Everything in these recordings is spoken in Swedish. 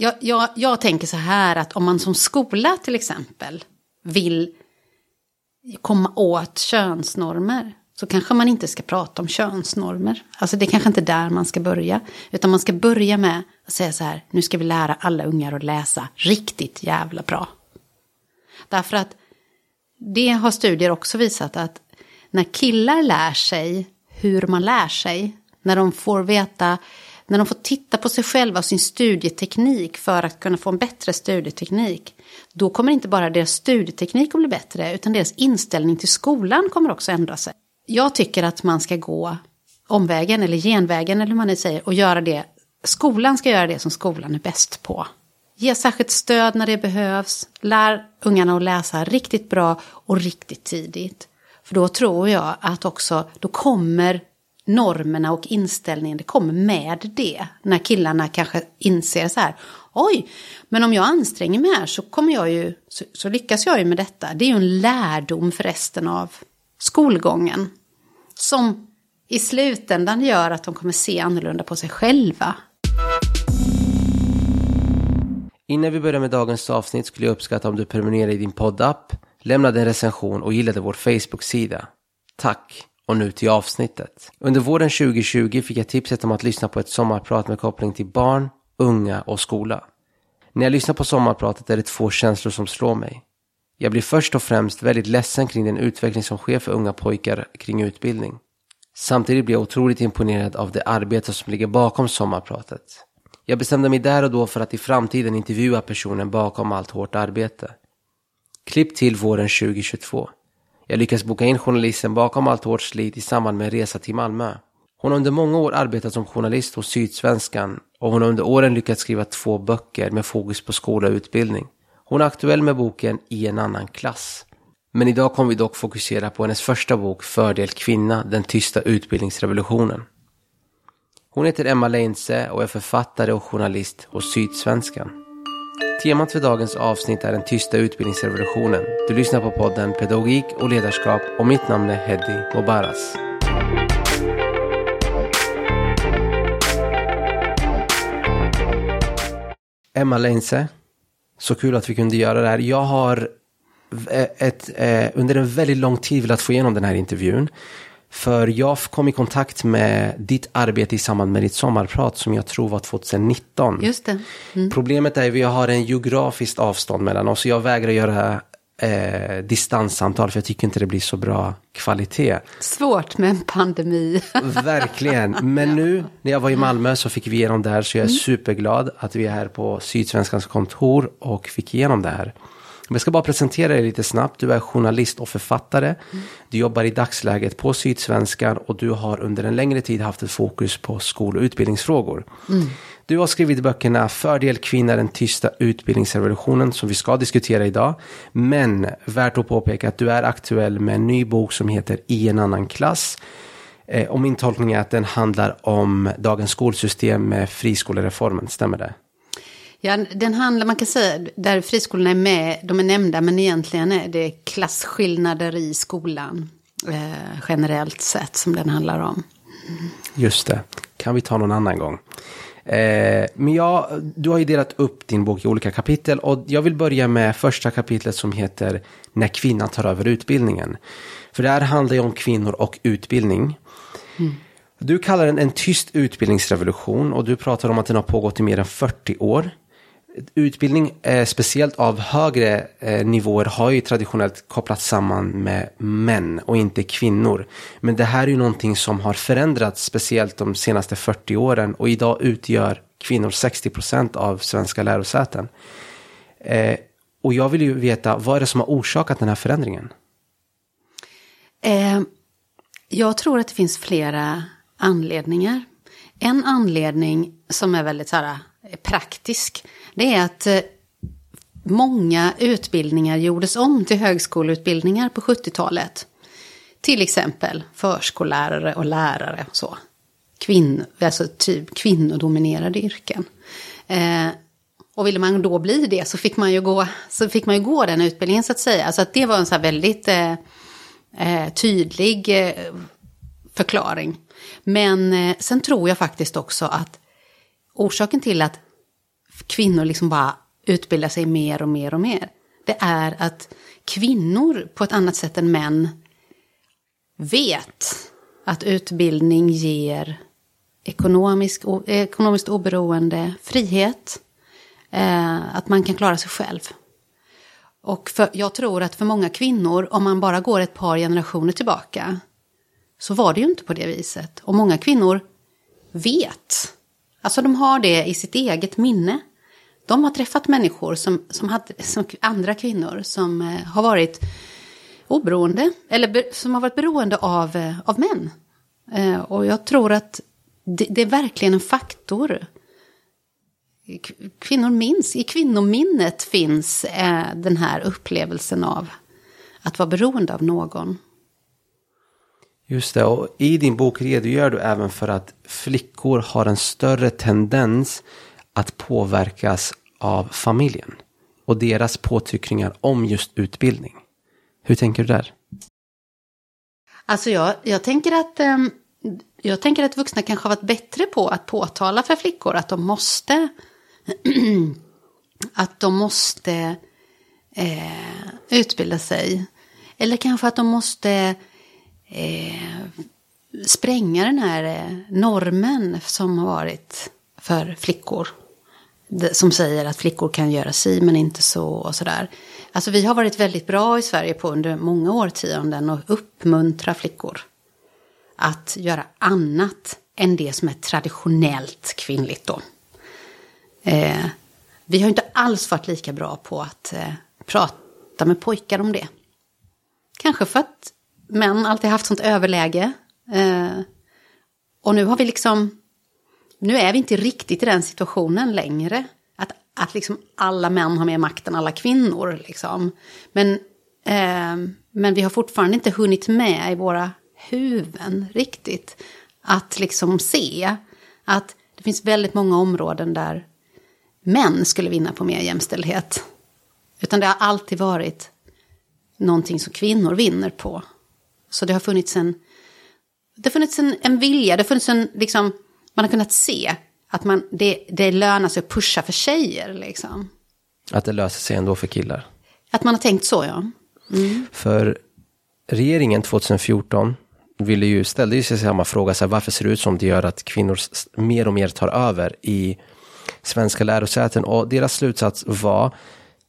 Jag, jag, jag tänker så här att om man som skola till exempel vill komma åt könsnormer så kanske man inte ska prata om könsnormer. Alltså det är kanske inte där man ska börja. Utan man ska börja med att säga så här, nu ska vi lära alla ungar att läsa riktigt jävla bra. Därför att det har studier också visat att när killar lär sig hur man lär sig, när de får veta, när de får titta på sig själva och sin studieteknik för att kunna få en bättre studieteknik, då kommer inte bara deras studieteknik att bli bättre, utan deras inställning till skolan kommer också ändra sig. Jag tycker att man ska gå omvägen eller genvägen eller hur man nu säger och göra det. Skolan ska göra det som skolan är bäst på. Ge särskilt stöd när det behövs. Lär ungarna att läsa riktigt bra och riktigt tidigt. För då tror jag att också, då kommer normerna och inställningen, det kommer med det. När killarna kanske inser så här, oj, men om jag anstränger mig här så kommer jag ju, så, så lyckas jag ju med detta. Det är ju en lärdom för resten av skolgången. Som i slutändan gör att de kommer se annorlunda på sig själva. Innan vi börjar med dagens avsnitt skulle jag uppskatta om du prenumererar i din poddapp, lämnade en recension och gillade vår Facebook-sida. Tack! Och nu till avsnittet. Under våren 2020 fick jag tipset om att lyssna på ett sommarprat med koppling till barn, unga och skola. När jag lyssnar på sommarpratet är det två känslor som slår mig. Jag blir först och främst väldigt ledsen kring den utveckling som sker för unga pojkar kring utbildning. Samtidigt blir jag otroligt imponerad av det arbete som ligger bakom sommarpratet. Jag bestämde mig där och då för att i framtiden intervjua personen bakom allt hårt arbete. Klipp till våren 2022. Jag lyckas boka in journalisten bakom allt hårt slit i samband med en resa till Malmö. Hon har under många år arbetat som journalist hos Sydsvenskan och hon har under åren lyckats skriva två böcker med fokus på skola och utbildning. Hon är aktuell med boken I en annan klass. Men idag kommer vi dock fokusera på hennes första bok Fördel kvinna, den tysta utbildningsrevolutionen. Hon heter Emma Leinse och är författare och journalist hos Sydsvenskan. Temat för dagens avsnitt är den tysta utbildningsrevolutionen. Du lyssnar på podden Pedagogik och ledarskap och mitt namn är Heddy Mobaras. Emma Leinse, så kul att vi kunde göra det här. Jag har ett, ett, under en väldigt lång tid velat få igenom den här intervjun. För jag kom i kontakt med ditt arbete i samband med ditt sommarprat som jag tror var 2019. Just det. Mm. Problemet är att vi har en geografiskt avstånd mellan oss. Jag vägrar göra eh, distanssamtal för jag tycker inte det blir så bra kvalitet. Svårt med en pandemi. Verkligen. Men nu när jag var i Malmö så fick vi igenom det här så jag är mm. superglad att vi är här på Sydsvenskans kontor och fick igenom det här. Jag ska bara presentera dig lite snabbt. Du är journalist och författare. Mm. Du jobbar i dagsläget på Sydsvenskan och du har under en längre tid haft ett fokus på skol och utbildningsfrågor. Mm. Du har skrivit böckerna Fördel kvinna, den tysta utbildningsrevolutionen som vi ska diskutera idag. Men värt att påpeka att du är aktuell med en ny bok som heter I en annan klass. Eh, och min tolkning är att den handlar om dagens skolsystem med friskolereformen, stämmer det? Ja, den handlar, man kan säga, där friskolorna är med, de är nämnda, men egentligen är det klasskillnader i skolan. Eh, generellt sett som den handlar om. Just det, kan vi ta någon annan gång. Eh, men ja, du har ju delat upp din bok i olika kapitel och jag vill börja med första kapitlet som heter När kvinnan tar över utbildningen. För det här handlar ju om kvinnor och utbildning. Mm. Du kallar den en tyst utbildningsrevolution och du pratar om att den har pågått i mer än 40 år utbildning, eh, speciellt av högre eh, nivåer, har ju traditionellt kopplats samman med män och inte kvinnor. Men det här är ju någonting som har förändrats, speciellt de senaste 40 åren. Och idag utgör kvinnor 60 procent av svenska lärosäten. Eh, och jag vill ju veta, vad är det som har orsakat den här förändringen? Eh, jag tror att det finns flera anledningar. En anledning som är väldigt så här, eh, praktisk det är att eh, många utbildningar gjordes om till högskoleutbildningar på 70-talet. Till exempel förskollärare och lärare. Och så. Kvinn, alltså typ kvinnodominerade yrken. Eh, och ville man då bli det så fick man ju gå, så fick man ju gå den utbildningen så att säga. Så att det var en så väldigt eh, eh, tydlig eh, förklaring. Men eh, sen tror jag faktiskt också att orsaken till att kvinnor liksom bara utbildar sig mer och mer och mer. Det är att kvinnor på ett annat sätt än män vet att utbildning ger ekonomisk, ekonomiskt oberoende, frihet, eh, att man kan klara sig själv. Och för, jag tror att för många kvinnor, om man bara går ett par generationer tillbaka, så var det ju inte på det viset. Och många kvinnor vet, alltså de har det i sitt eget minne. De har träffat människor som, som, hade, som andra kvinnor som eh, har varit oberoende, eller be, som har varit beroende av, eh, av män. Eh, och jag tror att det, det, är verkligen en faktor. Kvinnor minns, i kvinnominnet finns eh, den här upplevelsen av att vara beroende av någon. Just det, och i din bok redogör du även för att flickor har en större tendens att påverkas av familjen och deras påtryckningar om just utbildning. Hur tänker du där? Alltså jag, jag tänker att ehm, jag tänker att vuxna kanske har varit bättre på att påtala för flickor att de måste att de måste eh, utbilda sig. Eller kanske att de måste eh, spränga den här eh, normen som har varit för flickor. Som säger att flickor kan göra si men inte så och sådär. Alltså vi har varit väldigt bra i Sverige på under många årtionden att uppmuntra flickor att göra annat än det som är traditionellt kvinnligt då. Eh, vi har inte alls varit lika bra på att eh, prata med pojkar om det. Kanske för att män alltid haft sånt överläge. Eh, och nu har vi liksom, nu är vi inte riktigt i den situationen längre. Att, att liksom alla män har mer makt än alla kvinnor. Liksom. Men, eh, men vi har fortfarande inte hunnit med i våra huvuden riktigt. Att liksom se att det finns väldigt många områden där män skulle vinna på mer jämställdhet. Utan det har alltid varit någonting som kvinnor vinner på. Så det har funnits en, det har funnits en, en vilja, det har funnits en, liksom, man har kunnat se att man, det, det lönar sig att pusha för tjejer. Liksom. Att det löser sig ändå för killar? Att man har tänkt så, ja. Mm. För regeringen 2014 ville ju, ställde ju sig samma fråga, så här, varför ser det ut som det gör att kvinnor mer och mer tar över i svenska lärosäten? Och deras slutsats var,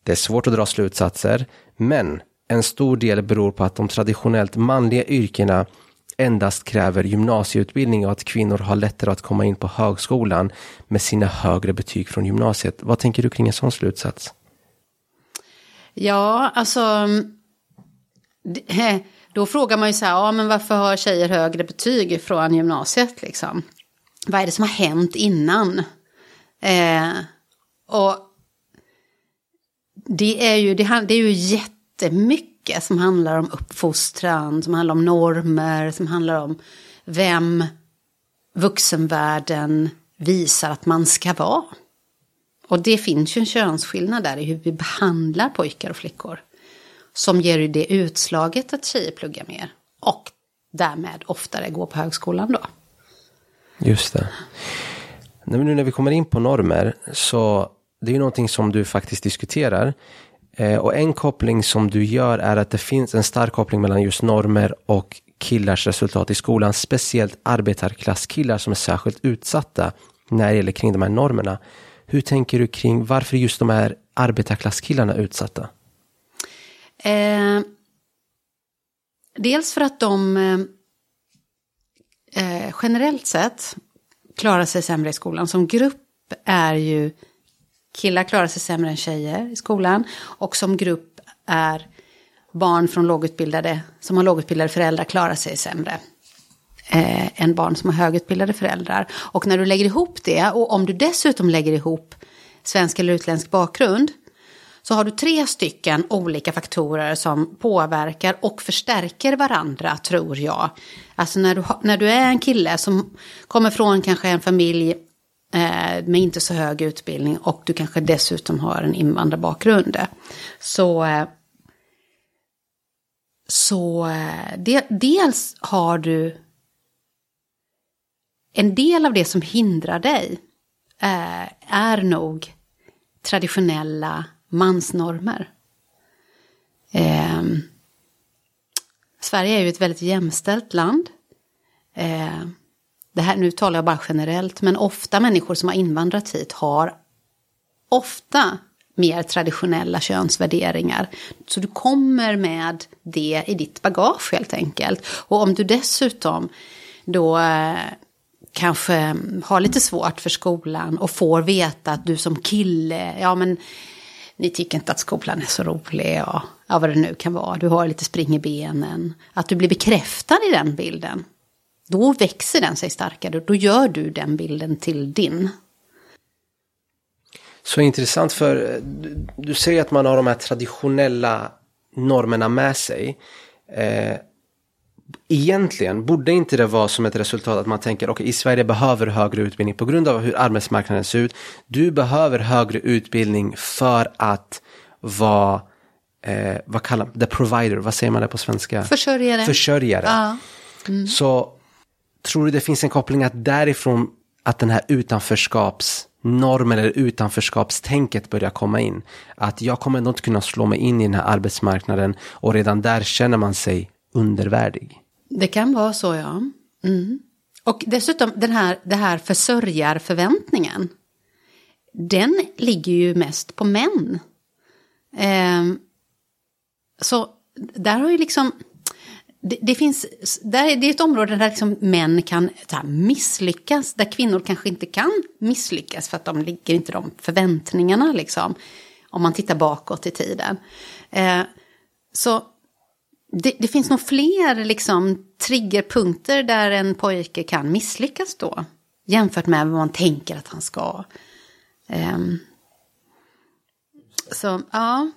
det är svårt att dra slutsatser, men en stor del beror på att de traditionellt manliga yrkena endast kräver gymnasieutbildning och att kvinnor har lättare att komma in på högskolan med sina högre betyg från gymnasiet. Vad tänker du kring en sån slutsats? Ja, alltså då frågar man ju så här, ja men varför har tjejer högre betyg från gymnasiet liksom? Vad är det som har hänt innan? Eh, och det är, ju, det, det är ju jättemycket som handlar om uppfostran, som handlar om normer, som handlar om vem vuxenvärlden visar att man ska vara. Och det finns ju en könsskillnad där i hur vi behandlar pojkar och flickor som ger ju det utslaget att tjejer pluggar mer. Och därmed oftare går på högskolan då. Just det. Nu när vi kommer in på normer så det är ju någonting som du faktiskt diskuterar. Eh, och en koppling som du gör är att det finns en stark koppling mellan just normer och killars resultat i skolan. Speciellt arbetarklasskillar som är särskilt utsatta när det gäller kring de här normerna. Hur tänker du kring varför just de här arbetarklasskillarna är utsatta? Eh, dels för att de eh, eh, generellt sett klarar sig sämre i skolan. Som grupp är ju killar klarar sig sämre än tjejer i skolan. Och som grupp är barn från lågutbildade, som har lågutbildade föräldrar klarar sig sämre eh, än barn som har högutbildade föräldrar. Och när du lägger ihop det, och om du dessutom lägger ihop svensk eller utländsk bakgrund, så har du tre stycken olika faktorer som påverkar och förstärker varandra, tror jag. Alltså när du, när du är en kille som kommer från kanske en familj Eh, med inte så hög utbildning och du kanske dessutom har en invandrarbakgrund. Så, eh, så eh, de, dels har du en del av det som hindrar dig eh, är nog traditionella mansnormer. Eh, Sverige är ju ett väldigt jämställt land. Eh, det här, nu talar jag bara generellt, men ofta människor som har invandrat hit har ofta mer traditionella könsvärderingar. Så du kommer med det i ditt bagage helt enkelt. Och om du dessutom då eh, kanske har lite svårt för skolan och får veta att du som kille, ja men ni tycker inte att skolan är så rolig och ja, vad det nu kan vara, du har lite spring i benen. Att du blir bekräftad i den bilden. Då växer den sig starkare, då gör du den bilden till din. Så intressant för du, du säger att man har de här traditionella normerna med sig. Eh, egentligen borde inte det vara som ett resultat att man tänker okej okay, i Sverige behöver högre utbildning på grund av hur arbetsmarknaden ser ut. Du behöver högre utbildning för att vara eh, vad kallar man the provider, vad säger man det på svenska? Försörjare. Försörjare. Ja. Mm. Så tror du det finns en koppling att därifrån att den här utanförskapsnormen eller utanförskapstänket börjar komma in. Att jag kommer ändå inte kunna slå mig in i den här arbetsmarknaden och redan där känner man sig undervärdig. Det kan vara så ja. Mm. Och dessutom den här, det här försörjarförväntningen. Den ligger ju mest på män. Eh, så där har ju liksom det, det, finns, där, det är ett område där liksom män kan här, misslyckas, där kvinnor kanske inte kan misslyckas för att de ligger inte de förväntningarna liksom. Om man tittar bakåt i tiden. Eh, så det, det, finns nog fler liksom triggerpunkter där en pojke kan misslyckas då. Jämfört med vad man tänker att han ska. Eh, så ja,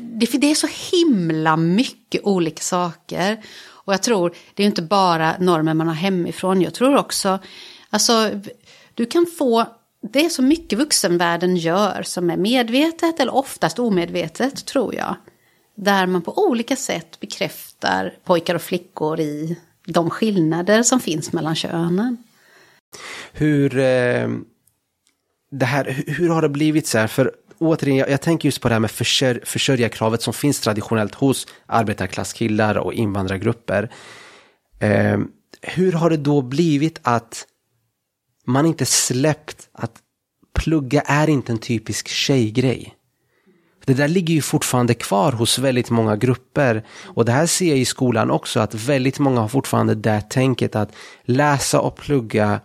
det, det är så himla mycket olika saker. Och jag tror, det är inte bara normer man har hemifrån. Jag tror också, alltså, du kan få, det är så mycket vuxenvärlden gör som är medvetet eller oftast omedvetet, tror jag. Där man på olika sätt bekräftar pojkar och flickor i de skillnader som finns mellan könen. Hur, eh, det här, hur har det blivit så här? För återigen, jag, jag, tänker just på det här med försör, försörjarkravet som finns traditionellt hos arbetarklasskillar och invandrargrupper. Eh, hur har det då blivit att man inte släppt att plugga är inte en typisk tjejgrej? Det där ligger ju fortfarande kvar hos väldigt många grupper och det här ser jag i skolan också att väldigt många har fortfarande det tänket att läsa och plugga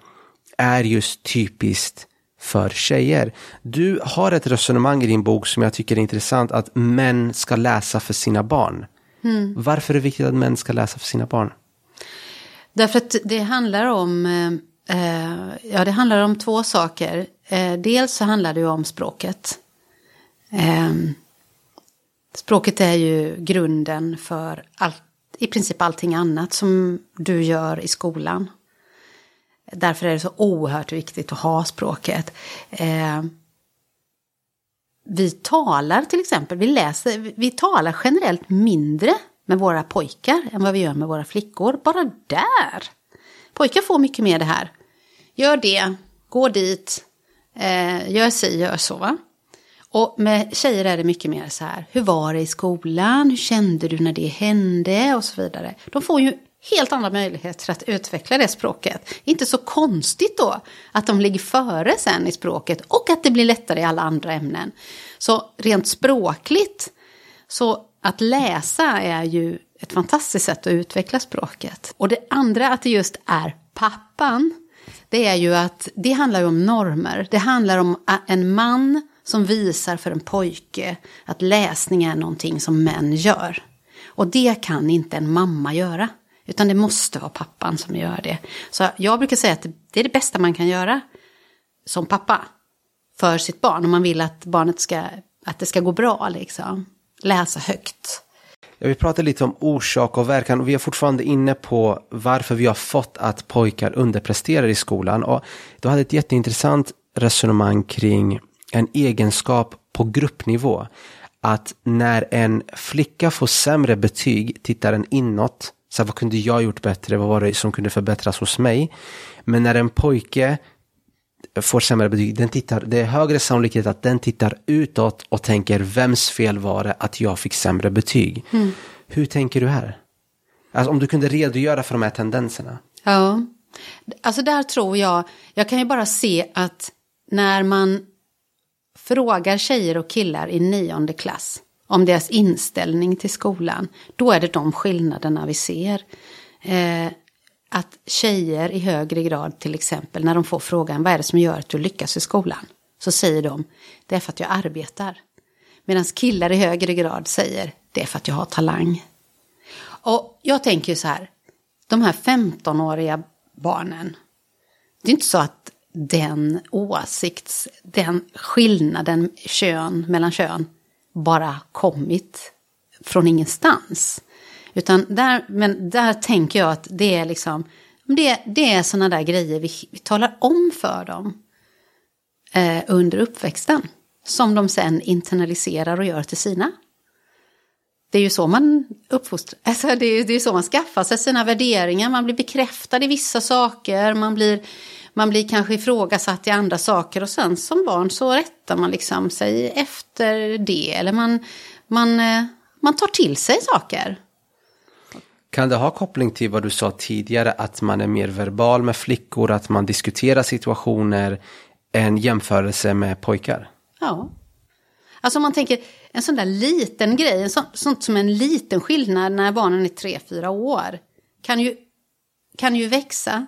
är just typiskt för tjejer. Du har ett resonemang i din bok som jag tycker är intressant, att män ska läsa för sina barn. Mm. Varför är det viktigt att män ska läsa för sina barn? Därför att det handlar om, eh, ja det handlar om två saker. Eh, dels så handlar det om språket. Eh, språket är ju grunden för allt, i princip allting annat som du gör i skolan. Därför är det så oerhört viktigt att ha språket. Eh, vi talar till exempel, vi, läser, vi talar generellt mindre med våra pojkar än vad vi gör med våra flickor. Bara där! Pojkar får mycket mer det här. Gör det, gå dit, eh, gör si, gör så. Va? Och med tjejer är det mycket mer så här, hur var det i skolan, hur kände du när det hände och så vidare. De får ju helt andra möjligheter att utveckla det språket. Inte så konstigt då att de ligger före sen i språket och att det blir lättare i alla andra ämnen. Så rent språkligt, så att läsa är ju ett fantastiskt sätt att utveckla språket. Och det andra att det just är pappan, det är ju att det handlar ju om normer. Det handlar om en man som visar för en pojke att läsning är någonting som män gör. Och det kan inte en mamma göra. Utan det måste vara pappan som gör det. Så jag brukar säga att det är det bästa man kan göra som pappa för sitt barn. Om man vill att barnet ska, att det ska gå bra liksom. Läsa högt. Jag vill prata lite om orsak och verkan och vi är fortfarande inne på varför vi har fått att pojkar underpresterar i skolan. Och du hade ett jätteintressant resonemang kring en egenskap på gruppnivå. Att när en flicka får sämre betyg tittar den inåt så här, vad kunde jag gjort bättre? Vad var det som kunde förbättras hos mig? Men när en pojke får sämre betyg, den tittar, det är högre sannolikhet att den tittar utåt och tänker vems fel var det att jag fick sämre betyg. Mm. Hur tänker du här? Alltså om du kunde redogöra för de här tendenserna. Ja, alltså där tror jag, jag kan ju bara se att när man frågar tjejer och killar i nionde klass om deras inställning till skolan, då är det de skillnaderna vi ser. Eh, att tjejer i högre grad till exempel, när de får frågan vad är det som gör att du lyckas i skolan? Så säger de, det är för att jag arbetar. Medan killar i högre grad säger, det är för att jag har talang. Och jag tänker ju så här, de här 15-åriga barnen, det är inte så att den åsikts, den skillnaden kön mellan kön bara kommit från ingenstans. Utan där, men där tänker jag att det är liksom, det, det är sådana där grejer vi, vi talar om för dem eh, under uppväxten. Som de sen internaliserar och gör till sina. Det är ju så man uppfostrar, alltså det är, det är så man skaffar sig sina värderingar, man blir bekräftad i vissa saker, man blir, man blir kanske ifrågasatt i andra saker och sen som barn så rättar man liksom sig efter det. Eller man, man, eh, man tar till sig saker. Kan det ha koppling till vad du sa tidigare, att man är mer verbal med flickor, att man diskuterar situationer, en jämförelse med pojkar? Ja. Alltså om man tänker en sån där liten grej, en sån, sånt som en liten skillnad när barnen är tre, fyra år, kan ju, kan ju växa.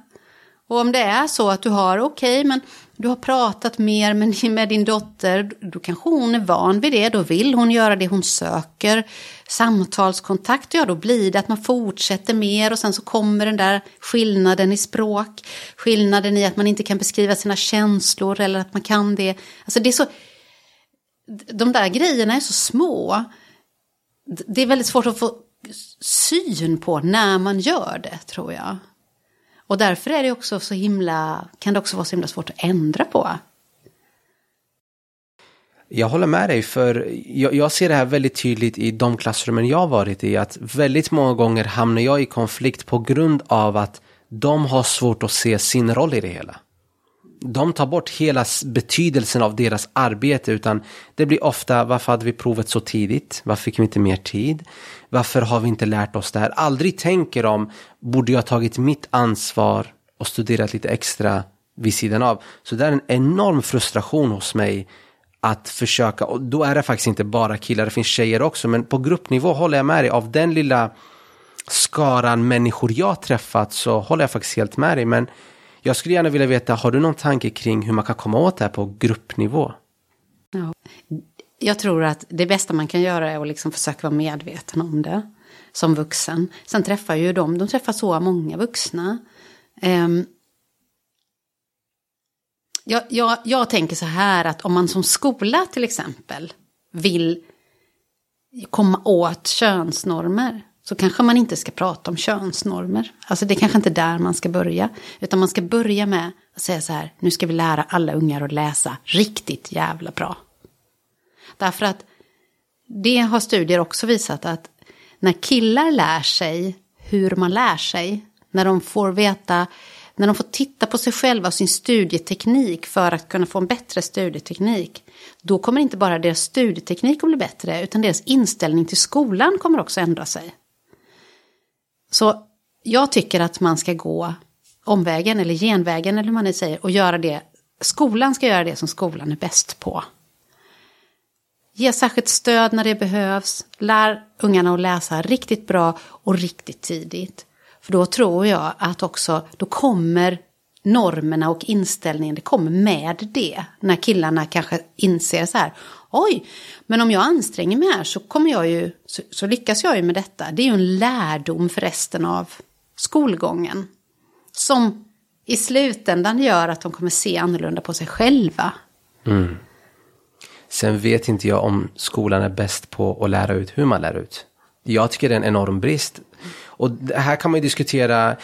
Och om det är så att du har, okej, okay, men du har pratat mer med, med din dotter, då kanske hon är van vid det, då vill hon göra det hon söker. Samtalskontakt, ja då blir det att man fortsätter mer och sen så kommer den där skillnaden i språk, skillnaden i att man inte kan beskriva sina känslor eller att man kan det. Alltså det är så, de där grejerna är så små. Det är väldigt svårt att få syn på när man gör det, tror jag. Och därför är det också så himla, kan det också vara så himla svårt att ändra på. Jag håller med dig, för jag, jag, ser det här väldigt tydligt i de klassrummen jag varit i, att väldigt många gånger hamnar jag i konflikt på grund av att de har svårt att se sin roll i det hela de tar bort hela betydelsen av deras arbete utan det blir ofta varför hade vi provet så tidigt? Varför fick vi inte mer tid? Varför har vi inte lärt oss det här? Aldrig tänker de, borde jag tagit mitt ansvar och studerat lite extra vid sidan av? Så det är en enorm frustration hos mig att försöka, och då är det faktiskt inte bara killar, det finns tjejer också, men på gruppnivå håller jag med dig av den lilla skaran människor jag träffat så håller jag faktiskt helt med dig, men jag skulle gärna vilja veta, har du någon tanke kring hur man kan komma åt det här på gruppnivå? Ja. Jag tror att det bästa man kan göra är att liksom försöka vara medveten om det som vuxen. Sen träffar ju de, de träffar så många vuxna. Um, jag, jag, jag tänker så här att om man som skola till exempel vill komma åt könsnormer så kanske man inte ska prata om könsnormer. Alltså det är kanske inte där man ska börja. Utan man ska börja med att säga så här, nu ska vi lära alla ungar att läsa riktigt jävla bra. Därför att det har studier också visat att när killar lär sig hur man lär sig, när de får veta, när de får titta på sig själva och sin studieteknik för att kunna få en bättre studieteknik, då kommer inte bara deras studieteknik att bli bättre, utan deras inställning till skolan kommer också ändra sig. Så jag tycker att man ska gå omvägen eller genvägen eller hur man nu säger och göra det. Skolan ska göra det som skolan är bäst på. Ge särskilt stöd när det behövs. Lär ungarna att läsa riktigt bra och riktigt tidigt. För då tror jag att också, då kommer normerna och inställningen, det kommer med det. När killarna kanske inser så här, oj, men om jag anstränger mig här så kommer jag ju, så, så lyckas jag ju med detta. Det är ju en lärdom för resten av skolgången. Som i slutändan gör att de kommer se annorlunda på sig själva. Mm. Sen vet inte jag om skolan är bäst på att lära ut hur man lär ut. Jag tycker det är en enorm brist. Och här kan man ju diskutera,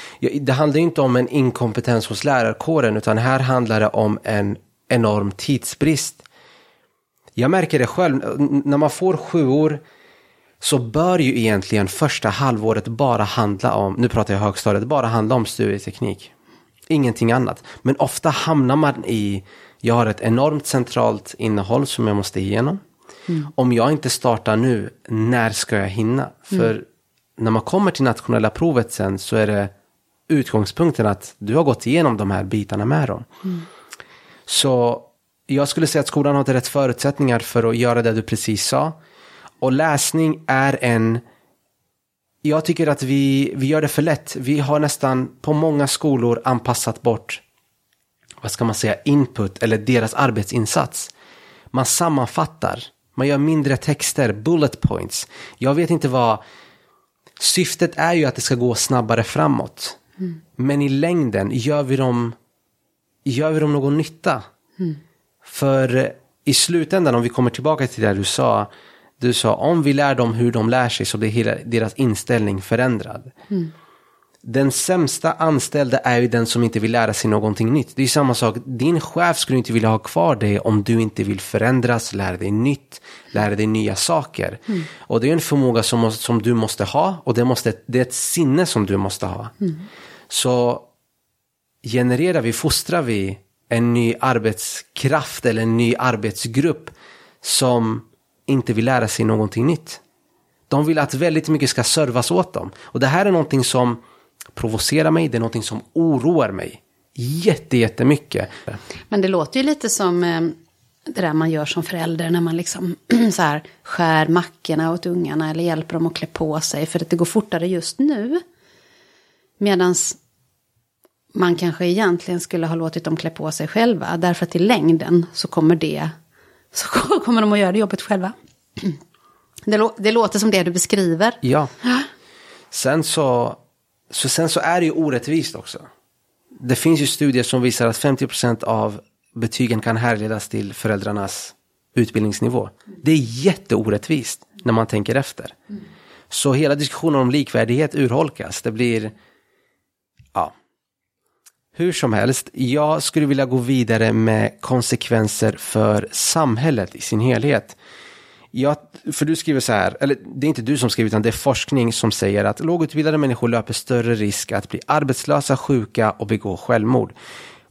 det handlar ju inte om en inkompetens hos lärarkåren utan här handlar det om en enorm tidsbrist. Jag märker det själv, när man får sju år så bör ju egentligen första halvåret bara handla om, nu pratar jag högstadiet, bara handla om studieteknik. Ingenting annat. Men ofta hamnar man i, jag har ett enormt centralt innehåll som jag måste igenom. Mm. Om jag inte startar nu, när ska jag hinna? För mm. när man kommer till nationella provet sen så är det utgångspunkten att du har gått igenom de här bitarna med dem. Mm. Så jag skulle säga att skolan har rätt förutsättningar för att göra det du precis sa. Och läsning är en jag tycker att vi, vi gör det för lätt. Vi har nästan på många skolor anpassat bort, vad ska man säga, input eller deras arbetsinsats. Man sammanfattar, man gör mindre texter, bullet points. Jag vet inte vad, syftet är ju att det ska gå snabbare framåt. Mm. Men i längden, gör vi dem, gör vi dem någon nytta? Mm. För i slutändan, om vi kommer tillbaka till det du sa, du sa om vi lär dem hur de lär sig så blir hela deras inställning förändrad. Mm. Den sämsta anställda är ju den som inte vill lära sig någonting nytt. Det är samma sak, din chef skulle inte vilja ha kvar dig om du inte vill förändras, lära dig nytt, lära dig nya saker. Mm. Och det är en förmåga som, som du måste ha och det, måste, det är ett sinne som du måste ha. Mm. Så genererar vi, fostrar vi en ny arbetskraft eller en ny arbetsgrupp som inte vill lära sig någonting nytt. De vill att väldigt mycket ska servas åt dem. Och det här är någonting som provocerar mig, det är någonting som oroar mig. Jätte, jättemycket. Men det låter ju lite som eh, det där man gör som förälder när man liksom så här skär mackorna åt ungarna eller hjälper dem att klä på sig för att det går fortare just nu. Medan man kanske egentligen skulle ha låtit dem klä på sig själva därför att i längden så kommer det så kommer de att göra det jobbet själva. Det, lå det låter som det du beskriver. Ja. Sen så, så, sen så är det ju orättvist också. Det finns ju studier som visar att 50% av betygen kan härledas till föräldrarnas utbildningsnivå. Det är jätteorättvist när man tänker efter. Så hela diskussionen om likvärdighet urholkas. Det blir, ja, hur som helst, jag skulle vilja gå vidare med konsekvenser för samhället i sin helhet. Jag, för du skriver så här, eller det är inte du som skriver utan det är forskning som säger att lågutbildade människor löper större risk att bli arbetslösa, sjuka och begå självmord.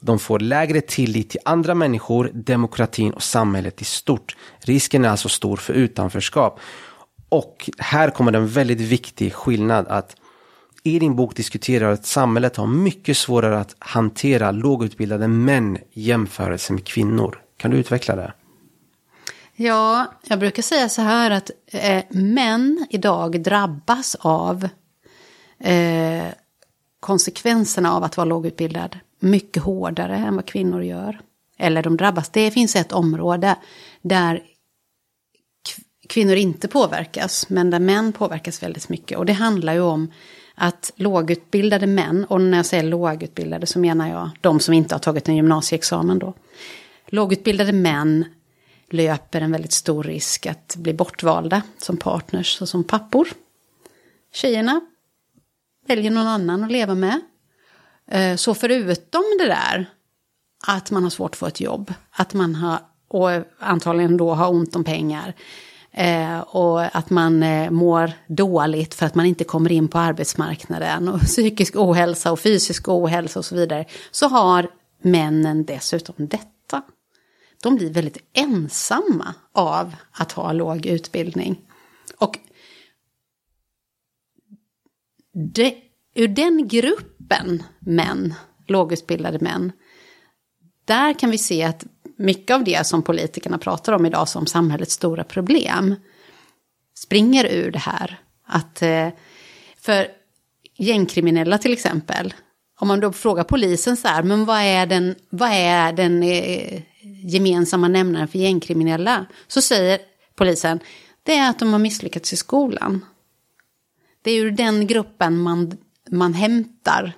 De får lägre tillit till andra människor, demokratin och samhället i stort. Risken är alltså stor för utanförskap. Och här kommer en väldigt viktig skillnad att i din bok diskuterar att samhället har mycket svårare att hantera lågutbildade män jämfört jämförelse med kvinnor. Kan du utveckla det? Ja, jag brukar säga så här att eh, män idag drabbas av eh, konsekvenserna av att vara lågutbildad mycket hårdare än vad kvinnor gör. Eller de drabbas, det finns ett område där kvinnor inte påverkas, men där män påverkas väldigt mycket. Och det handlar ju om att lågutbildade män, och när jag säger lågutbildade så menar jag de som inte har tagit en gymnasieexamen då. Lågutbildade män löper en väldigt stor risk att bli bortvalda som partners och som pappor. Tjejerna väljer någon annan att leva med. Eh, så förutom det där att man har svårt att få ett jobb, att man har, och antagligen då har ont om pengar, eh, och att man eh, mår dåligt för att man inte kommer in på arbetsmarknaden och psykisk ohälsa och fysisk ohälsa och så vidare. Så har männen dessutom detta. De blir väldigt ensamma av att ha låg utbildning. Och det, ur den gruppen män, lågutbildade män, där kan vi se att mycket av det som politikerna pratar om idag som samhällets stora problem springer ur det här. Att, eh, för gängkriminella till exempel, om man då frågar polisen så här, men vad är den, vad är den eh, gemensamma nämnaren för gängkriminella? Så säger polisen, det är att de har misslyckats i skolan. Det är ur den gruppen man, man hämtar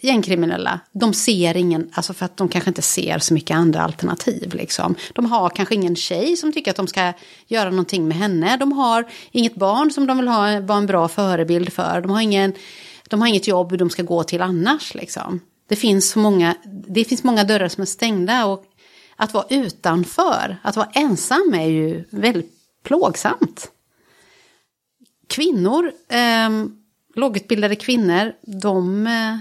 gängkriminella, de ser ingen, alltså för att de kanske inte ser så mycket andra alternativ. Liksom. De har kanske ingen tjej som tycker att de ska göra någonting med henne. De har inget barn som de vill ha, vara en bra förebild för. De har, ingen, de har inget jobb de ska gå till annars. Liksom. Det, finns många, det finns många dörrar som är stängda. Och att vara utanför, att vara ensam är ju väldigt plågsamt. Kvinnor, eh, lågutbildade kvinnor, de... Eh,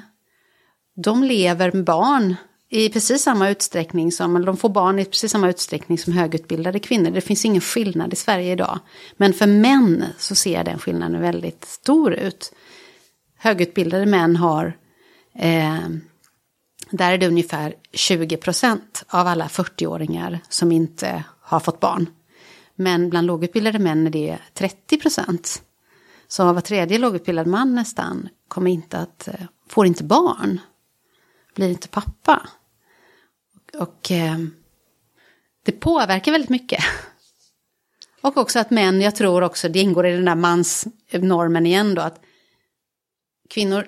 de lever med barn i precis samma utsträckning som, de får barn i precis samma utsträckning som högutbildade kvinnor. Det finns ingen skillnad i Sverige idag. Men för män så ser den skillnaden väldigt stor ut. Högutbildade män har, eh, där är det ungefär 20 procent av alla 40-åringar som inte har fått barn. Men bland lågutbildade män är det 30 procent. Så var tredje lågutbildad man nästan kommer inte att, eh, får inte barn. Blir inte pappa. Och eh, det påverkar väldigt mycket. Och också att män, jag tror också, det ingår i den där mansnormen igen då, att kvinnor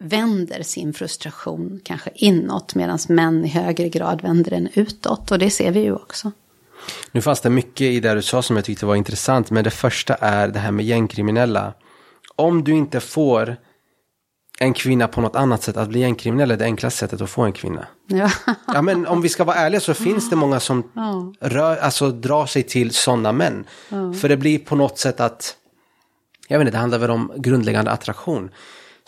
vänder sin frustration kanske inåt medan män i högre grad vänder den utåt. Och det ser vi ju också. Nu fanns det mycket i det du sa som jag tyckte var intressant, men det första är det här med gängkriminella. Om du inte får en kvinna på något annat sätt att bli gängkriminell är det enklaste sättet att få en kvinna. Ja. ja men om vi ska vara ärliga så finns det många som ja. rör, alltså, drar sig till sådana män. Ja. För det blir på något sätt att, jag vet inte, det handlar väl om grundläggande attraktion.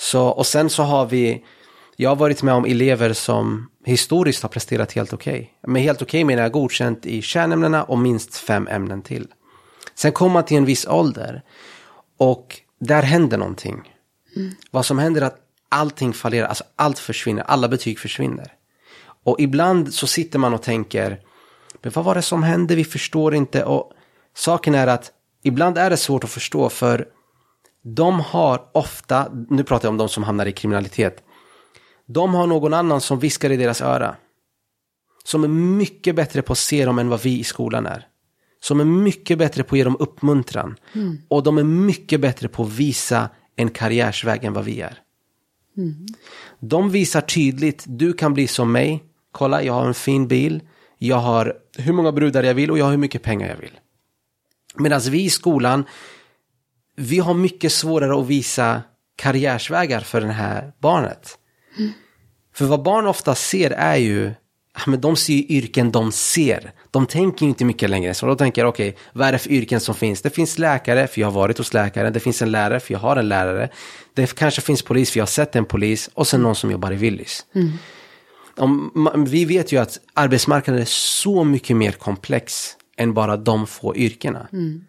Så, och sen så har vi, jag har varit med om elever som historiskt har presterat helt okej. Okay. Men helt okej okay menar jag godkänt i kärnämnena och minst fem ämnen till. Sen kommer man till en viss ålder och där händer någonting. Mm. Vad som händer är att allting fallerar, alltså allt försvinner, alla betyg försvinner. Och ibland så sitter man och tänker, men vad var det som hände, vi förstår inte. Och saken är att ibland är det svårt att förstå för de har ofta, nu pratar jag om de som hamnar i kriminalitet, de har någon annan som viskar i deras öra. Som är mycket bättre på att se dem än vad vi i skolan är. Som är mycket bättre på att ge dem uppmuntran. Mm. Och de är mycket bättre på att visa en karriärsväg än vad vi är. Mm. De visar tydligt, du kan bli som mig. Kolla, jag har en fin bil. Jag har hur många brudar jag vill och jag har hur mycket pengar jag vill. Medan vi i skolan, vi har mycket svårare att visa karriärsvägar för det här barnet. Mm. För vad barn ofta ser är ju, men de ser ju yrken de ser. De tänker inte mycket längre. Så då tänker jag, okej, okay, vad är det för yrken som finns? Det finns läkare, för jag har varit hos läkaren. Det finns en lärare, för jag har en lärare. Det kanske finns polis, för jag har sett en polis. Och sen någon som jobbar i Willys. Mm. Om, vi vet ju att arbetsmarknaden är så mycket mer komplex än bara de få yrkena. Mm.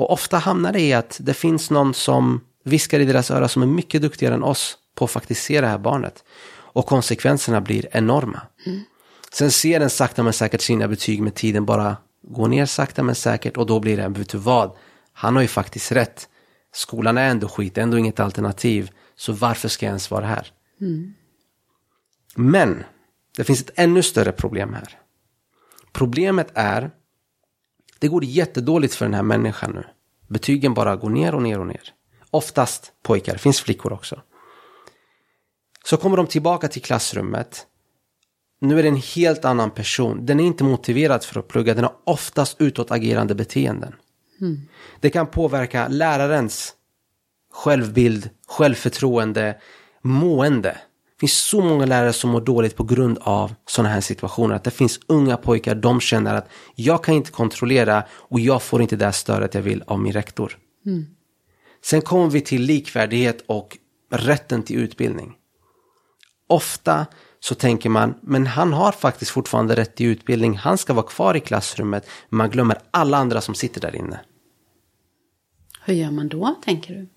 Och ofta hamnar det i att det finns någon som viskar i deras öra som är mycket duktigare än oss på att faktiskt se det här barnet. Och konsekvenserna blir enorma. Mm. Sen ser den sakta men säkert sina betyg med tiden bara gå ner sakta men säkert och då blir det, vet du vad, han har ju faktiskt rätt. Skolan är ändå skit, ändå inget alternativ. Så varför ska jag ens vara här? Mm. Men det finns ett ännu större problem här. Problemet är, det går jättedåligt för den här människan nu. Betygen bara går ner och ner och ner. Oftast pojkar, finns flickor också. Så kommer de tillbaka till klassrummet nu är det en helt annan person. Den är inte motiverad för att plugga. Den har oftast utåtagerande beteenden. Mm. Det kan påverka lärarens självbild, självförtroende, mående. Det finns så många lärare som mår dåligt på grund av sådana här situationer. Att det finns unga pojkar, de känner att jag kan inte kontrollera och jag får inte det stödet jag vill av min rektor. Mm. Sen kommer vi till likvärdighet och rätten till utbildning. Ofta så tänker man, men han har faktiskt fortfarande rätt till utbildning, han ska vara kvar i klassrummet, man glömmer alla andra som sitter där inne. Hur gör man då, tänker du?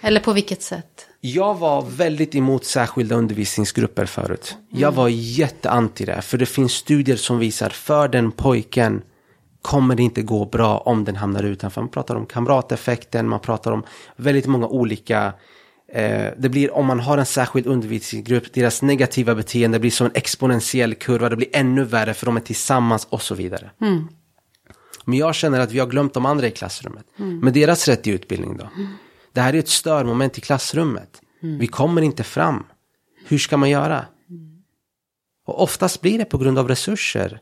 Eller på vilket sätt? Jag var väldigt emot särskilda undervisningsgrupper förut. Mm. Jag var jätteanti det, för det finns studier som visar för den pojken kommer det inte gå bra om den hamnar utanför. Man pratar om kamrateffekten, man pratar om väldigt många olika Eh, det blir om man har en särskild undervisningsgrupp, deras negativa beteende blir som en exponentiell kurva, det blir ännu värre för de är tillsammans och så vidare. Mm. Men jag känner att vi har glömt de andra i klassrummet. Mm. Med deras rätt till utbildning då. Det här är ett störmoment i klassrummet. Mm. Vi kommer inte fram. Hur ska man göra? Och oftast blir det på grund av resurser.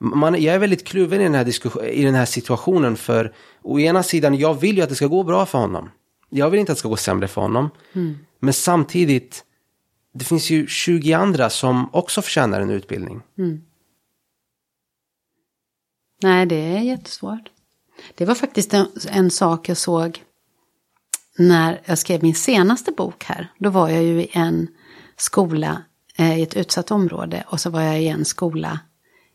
Man, jag är väldigt kluven i den, här i den här situationen för å ena sidan, jag vill ju att det ska gå bra för honom jag vill inte att det ska gå sämre för honom. Mm. Men samtidigt, det finns ju 20 andra som också förtjänar en utbildning. Mm. Nej, det är jättesvårt. Det var faktiskt en, en, sak jag såg när jag skrev min senaste bok här. Då var jag ju i en skola eh, i ett utsatt område och så var jag i en skola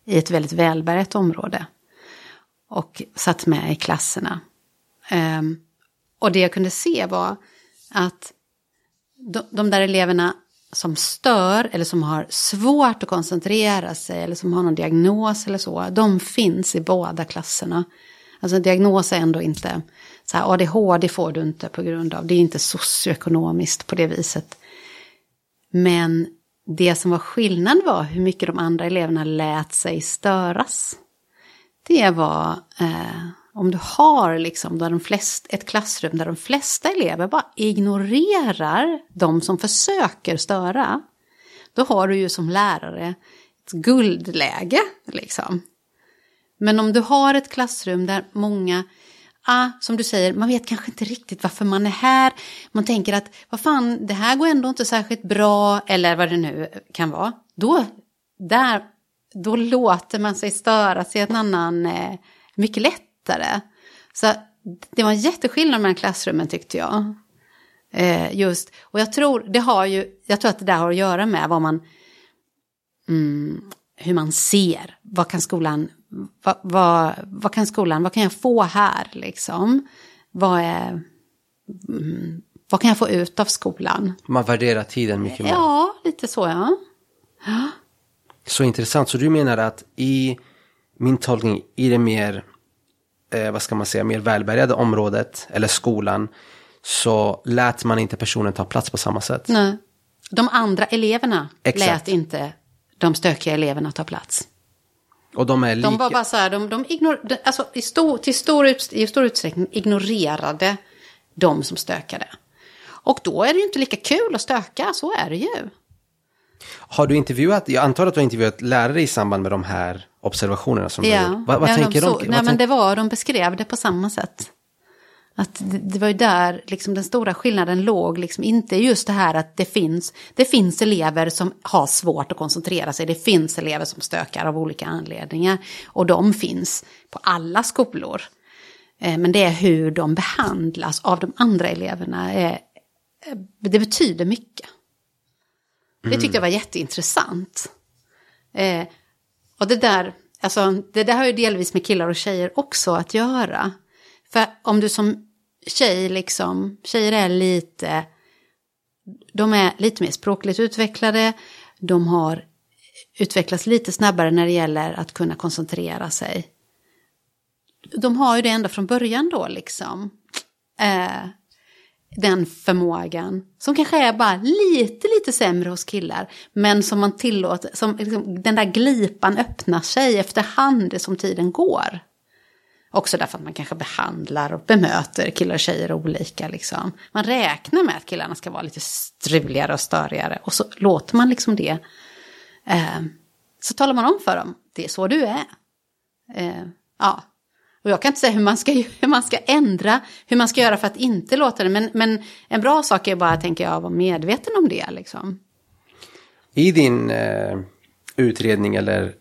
i ett väldigt välbärgat område. Och satt med i klasserna. Um, och det jag kunde se var att de, de, där eleverna som stör eller som har svårt att koncentrera sig eller som har någon diagnos eller så, de finns i båda klasserna. Alltså en diagnos är ändå inte, så här, ADHD får du inte på grund av, det är inte socioekonomiskt på det viset. Men det som var skillnad var hur mycket de andra eleverna lät sig störas. Det var eh, om du har liksom där de flest, ett klassrum där de flesta elever bara ignorerar de som försöker störa. Då har du ju som lärare ett guldläge liksom. Men om du har ett klassrum där många ah, som du säger, man vet kanske inte riktigt varför man är här. Man tänker att, vad fan, det här går ändå inte särskilt bra, eller vad det nu kan vara. Då, där, då låter man sig störas i en annan, eh, mycket lättare. Så det var en jätteskillnad mellan klassrummen tyckte jag. Eh, just, och jag tror, det har ju, jag tror att det där har att göra med vad man, mm, hur man ser. Vad kan skolan vad, vad, vad, kan skolan, vad kan jag få här liksom? Vad, är, mm, vad kan jag få ut av skolan? Man värderar tiden mycket mer. Ja, lite så ja. ja. Så intressant, så du menar att i min tolkning, i det mer, eh, vad ska man säga, mer välbärgade området, eller skolan, så lät man inte personen ta plats på samma sätt. Nej. De andra eleverna Exakt. lät inte de stökiga eleverna ta plats. Och de är lika... De var bara så här, de, de ignor, alltså i stor, till stor, ut, i stor utsträckning ignorerade de som stökade. Och då är det ju inte lika kul att stöka, så är det ju. Har du intervjuat, jag antar att du har intervjuat lärare i samband med de här observationerna som ja. du. Vad, vad ja, tänker de? Så, nej, men det var, de beskrev det på samma sätt. Att det, det, var ju där liksom den stora skillnaden låg, liksom inte just det här att det finns, det finns elever som har svårt att koncentrera sig, det finns elever som stökar av olika anledningar och de finns på alla skolor. Eh, men det är hur de behandlas av de andra eleverna, eh, det betyder mycket. Det tyckte jag var jätteintressant. Eh, och det där, alltså, det där har ju delvis med killar och tjejer också att göra. För om du som tjej liksom, tjejer är lite, de är lite mer språkligt utvecklade, de har utvecklats lite snabbare när det gäller att kunna koncentrera sig. De har ju det ända från början då liksom. Eh, den förmågan. Som kanske är bara lite, lite sämre hos killar. Men som man tillåter, som liksom, den där glipan öppnar sig efterhand som tiden går. Också därför att man kanske behandlar och bemöter killar och tjejer olika. Liksom. Man räknar med att killarna ska vara lite struligare och störigare. Och så låter man liksom det. Eh, så talar man om för dem, det är så du är. Eh, ja. Och jag kan inte säga hur man, ska, hur man ska ändra, hur man ska göra för att inte låta det. Men, men en bra sak är bara, tänker jag, att vara medveten om det. Liksom. I din eh, utredning eller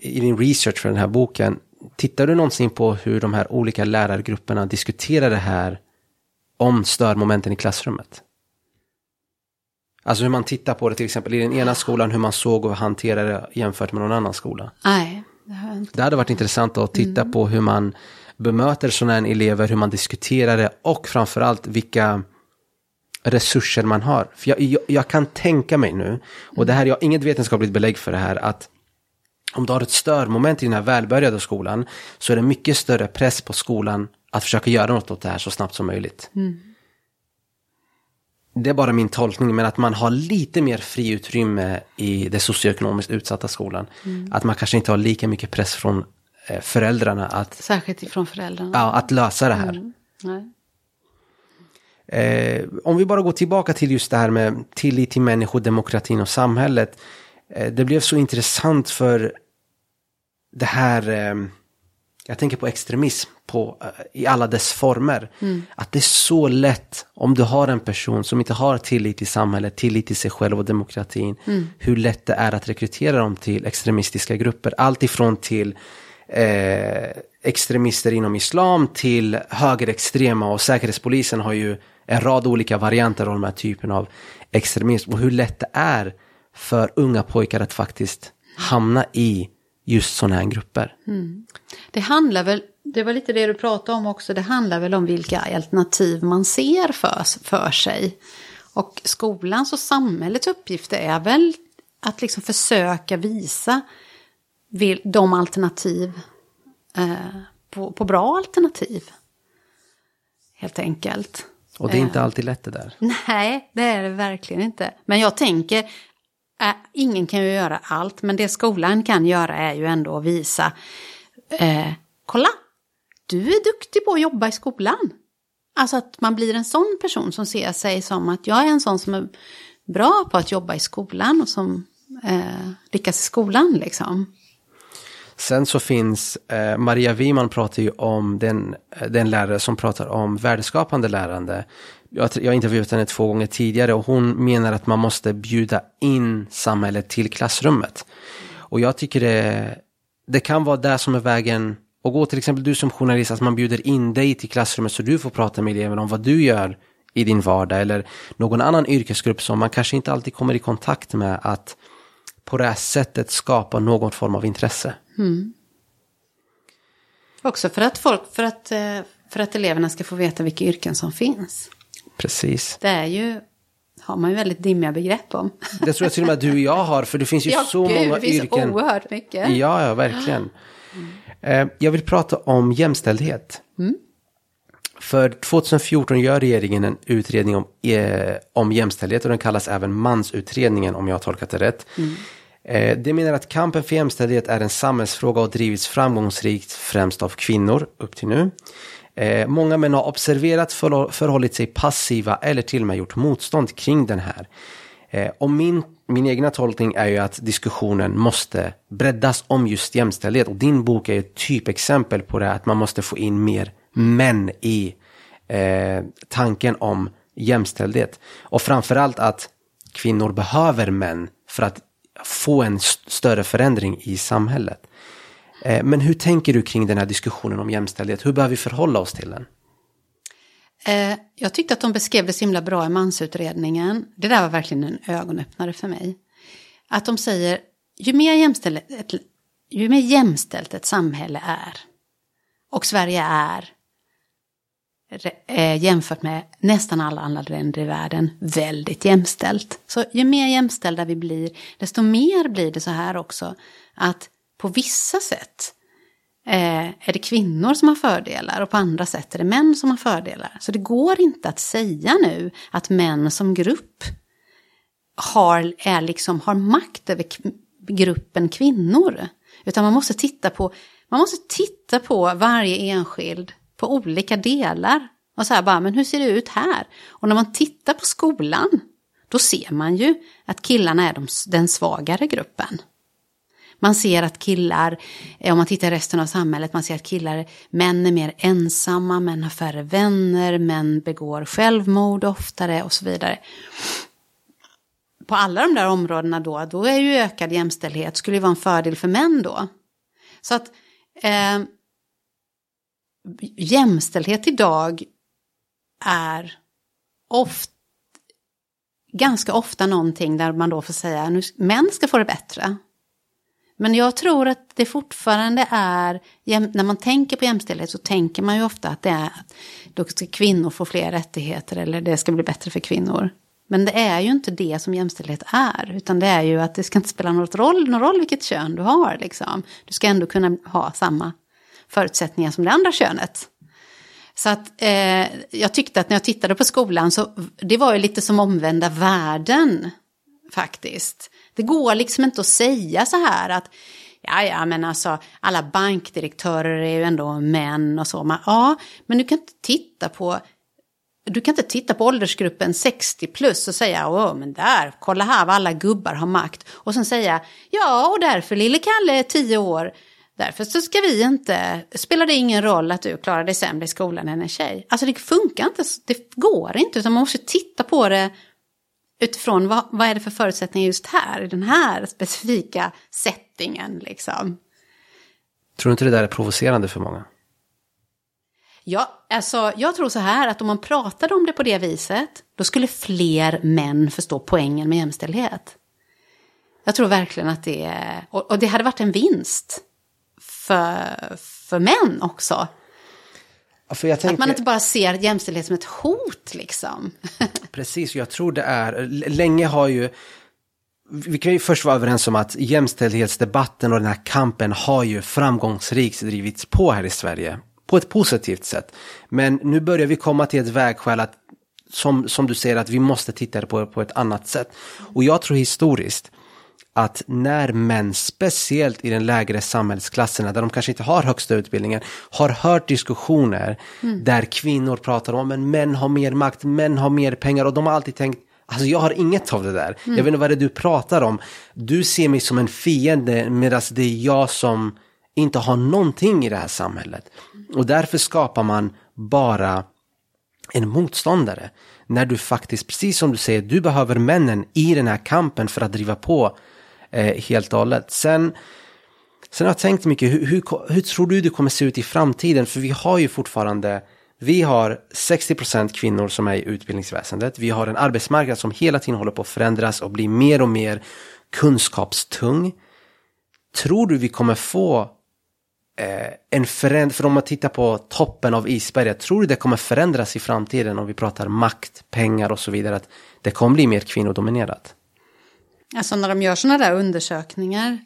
i din research för den här boken, tittar du någonsin på hur de här olika lärargrupperna diskuterar det här om störmomenten i klassrummet? Alltså hur man tittar på det till exempel i den ena skolan, hur man såg och hanterade det jämfört med någon annan skola. Nej, det har jag inte. Det hade varit intressant att titta mm. på hur man bemöter sådana elever, hur man diskuterar det och framförallt vilka resurser man har. För jag, jag, jag kan tänka mig nu, och det här, jag har inget vetenskapligt belägg för det här, att om du har ett störmoment i den här välbörjade skolan så är det mycket större press på skolan att försöka göra något åt det här så snabbt som möjligt. Mm. Det är bara min tolkning, men att man har lite mer friutrymme i det socioekonomiskt utsatta skolan. Mm. Att man kanske inte har lika mycket press från eh, föräldrarna att... Särskilt ifrån föräldrarna. Ja, att lösa det här. Mm. Eh, om vi bara går tillbaka till just det här med tillit till människor, demokratin och samhället. Eh, det blev så intressant för det här, eh, jag tänker på extremism på, eh, i alla dess former. Mm. Att det är så lätt om du har en person som inte har tillit till samhället, tillit till sig själv och demokratin. Mm. Hur lätt det är att rekrytera dem till extremistiska grupper. Allt ifrån till eh, extremister inom islam till högerextrema och säkerhetspolisen har ju en rad olika varianter av de här typen av extremism och hur lätt det är för unga pojkar att faktiskt hamna i just sådana här grupper. Mm. Det handlar väl, det var lite det du pratade om också, det handlar väl om vilka alternativ man ser för, för sig. Och skolans och samhällets uppgift är väl att liksom försöka visa de alternativ, eh, på, på bra alternativ. Helt enkelt. Och det är inte eh. alltid lätt det där. Nej, det är det verkligen inte. Men jag tänker, äh, ingen kan ju göra allt, men det skolan kan göra är ju ändå att visa, eh, kolla, du är duktig på att jobba i skolan. Alltså att man blir en sån person som ser sig som att jag är en sån som är bra på att jobba i skolan och som eh, lyckas i skolan liksom. Sen så finns, eh, Maria Wiman pratar ju om den, eh, den lärare som pratar om värdeskapande lärande. Jag, jag har intervjuat henne två gånger tidigare och hon menar att man måste bjuda in samhället till klassrummet. Och jag tycker det, det kan vara det som är vägen att gå. Till exempel du som journalist, att man bjuder in dig till klassrummet så du får prata med eleverna om vad du gör i din vardag. Eller någon annan yrkesgrupp som man kanske inte alltid kommer i kontakt med. Att på det här sättet skapa någon form av intresse. Mm. Också för att, folk, för, att, eh, för att eleverna ska få veta vilka yrken som finns. Precis. Det är ju, har man ju väldigt dimmiga begrepp om. Det tror jag till och med du och jag har, för det finns ju ja, så gud, många det finns yrken. oerhört mycket. Ja, ja, verkligen. Mm. Jag vill prata om jämställdhet. Mm. För 2014 gör regeringen en utredning om, eh, om jämställdhet och den kallas även mansutredningen om jag har tolkat det rätt. Mm. Eh, det menar att kampen för jämställdhet är en samhällsfråga och drivits framgångsrikt främst av kvinnor upp till nu. Eh, många män har observerat, förhållit sig passiva eller till och med gjort motstånd kring den här. Eh, och min, min egna tolkning är ju att diskussionen måste breddas om just jämställdhet. Och din bok är ett typexempel på det, att man måste få in mer män i eh, tanken om jämställdhet. Och framförallt att kvinnor behöver män för att få en större förändring i samhället. Eh, men hur tänker du kring den här diskussionen om jämställdhet? Hur bör vi förhålla oss till den? Eh, jag tyckte att de beskrev det så himla bra i mansutredningen. Det där var verkligen en ögonöppnare för mig. Att de säger, ju mer, jämställt, ju mer jämställt ett samhälle är, och Sverige är, eh, jämfört med nästan alla andra länder i världen, väldigt jämställt. Så ju mer jämställda vi blir, desto mer blir det så här också, att på vissa sätt eh, är det kvinnor som har fördelar och på andra sätt är det män som har fördelar. Så det går inte att säga nu att män som grupp har, är liksom, har makt över gruppen kvinnor. Utan man måste titta på, man måste titta på varje enskild på olika delar. Och så här bara, men hur ser det ut här? Och när man tittar på skolan, då ser man ju att killarna är de, den svagare gruppen. Man ser att killar, eh, om man tittar i resten av samhället, man ser att killar, män är mer ensamma, män har färre vänner, män begår självmord oftare och så vidare. På alla de där områdena då, då är ju ökad jämställdhet, skulle ju vara en fördel för män då. Så att eh, jämställdhet idag är ofta ganska ofta någonting där man då får säga att män ska få det bättre. Men jag tror att det fortfarande är, när man tänker på jämställdhet så tänker man ju ofta att det är att då ska kvinnor få fler rättigheter eller det ska bli bättre för kvinnor. Men det är ju inte det som jämställdhet är, utan det är ju att det ska inte spela någon roll, någon roll vilket kön du har. Liksom. Du ska ändå kunna ha samma förutsättningar som det andra könet. Så att eh, jag tyckte att när jag tittade på skolan så det var ju lite som omvända världen faktiskt. Det går liksom inte att säga så här att ja, ja, men alltså alla bankdirektörer är ju ändå män och så. Men, ja, men du kan inte titta på du kan inte titta på åldersgruppen 60 plus och säga åh men där, kolla här vad alla gubbar har makt. Och sen säga ja och därför lille Kalle är 10 år. Därför så ska vi inte, spelar det ingen roll att du klarar dig sämre i skolan än en tjej. Alltså det funkar inte, det går inte utan man måste titta på det utifrån vad, vad är det för förutsättningar just här, i den här specifika settingen liksom. Tror du inte det där är provocerande för många? Ja, alltså, jag tror så här att om man pratade om det på det viset, då skulle fler män förstå poängen med jämställdhet. Jag tror verkligen att det är, och, och det hade varit en vinst för, för män också. Tänker, Att man inte bara ser jämställdhet som ett hot liksom. Precis, jag tror det är, länge har ju, vi kan ju först vara överens om att jämställdhetsdebatten och den här kampen har ju framgångsrikt drivits på här i Sverige. På ett positivt sätt. Men nu börjar vi komma till ett vägskäl att, som, som du säger, att vi måste titta på det på ett annat sätt. Och jag tror historiskt att när män, speciellt i den lägre samhällsklasserna, där de kanske inte har högsta utbildningen, har hört diskussioner där kvinnor pratar om att män har mer makt, män har mer pengar och de har alltid tänkt Alltså jag har inget av det där. Jag vet inte vad det är du pratar om. Du ser mig som en fiende medan det är jag som inte har någonting i det här samhället. Och därför skapar man bara en motståndare. När du faktiskt, precis som du säger, du behöver männen i den här kampen för att driva på eh, helt och hållet. Sen, sen har jag tänkt mycket, hur, hur, hur tror du det kommer se ut i framtiden? För vi har ju fortfarande, vi har 60% kvinnor som är i utbildningsväsendet. Vi har en arbetsmarknad som hela tiden håller på att förändras och bli mer och mer kunskapstung. Tror du vi kommer få eh, en förändring, för om man tittar på toppen av isberget, tror du det kommer förändras i framtiden om vi pratar makt, pengar och så vidare, att det kommer bli mer kvinnodominerat? Alltså när de gör sådana där undersökningar.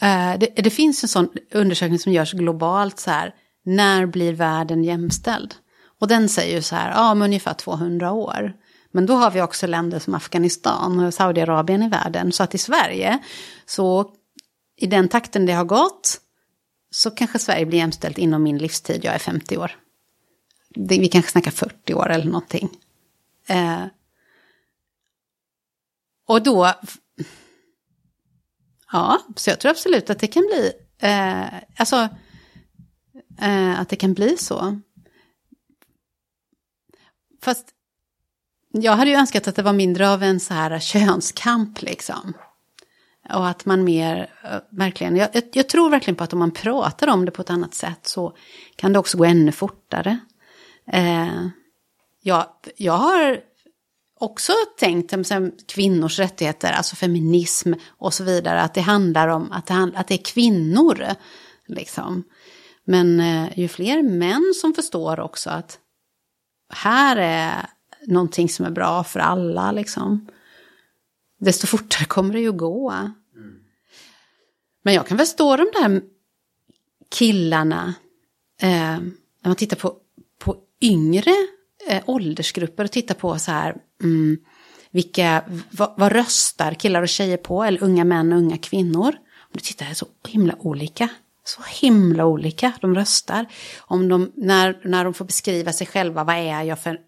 Eh, det, det finns en sån undersökning som görs globalt så här. När blir världen jämställd? Och den säger ju så här, ja om ungefär 200 år. Men då har vi också länder som Afghanistan och Saudiarabien i världen. Så att i Sverige, så i den takten det har gått, så kanske Sverige blir jämställt inom min livstid, jag är 50 år. Det, vi kanske snackar 40 år eller någonting. Eh, och då, ja, så jag tror absolut att det kan bli, eh, alltså, eh, att det kan bli så. Fast jag hade ju önskat att det var mindre av en så här könskamp liksom. Och att man mer, eh, verkligen, jag, jag, jag tror verkligen på att om man pratar om det på ett annat sätt så kan det också gå ännu fortare. Eh, jag, jag har också tänkt som kvinnors rättigheter, alltså feminism och så vidare, att det handlar om att det, att det är kvinnor. Liksom. Men eh, ju fler män som förstår också att här är någonting som är bra för alla, liksom. Desto fortare kommer det ju gå. Men jag kan förstå de där killarna, eh, när man tittar på, på yngre eh, åldersgrupper och tittar på så här, mm, vilka, vad, vad röstar killar och tjejer på, eller unga män och unga kvinnor. Om du tittar, det är så himla olika. Så himla olika de röstar. Om de, när, när de får beskriva sig själva, vad är jag för,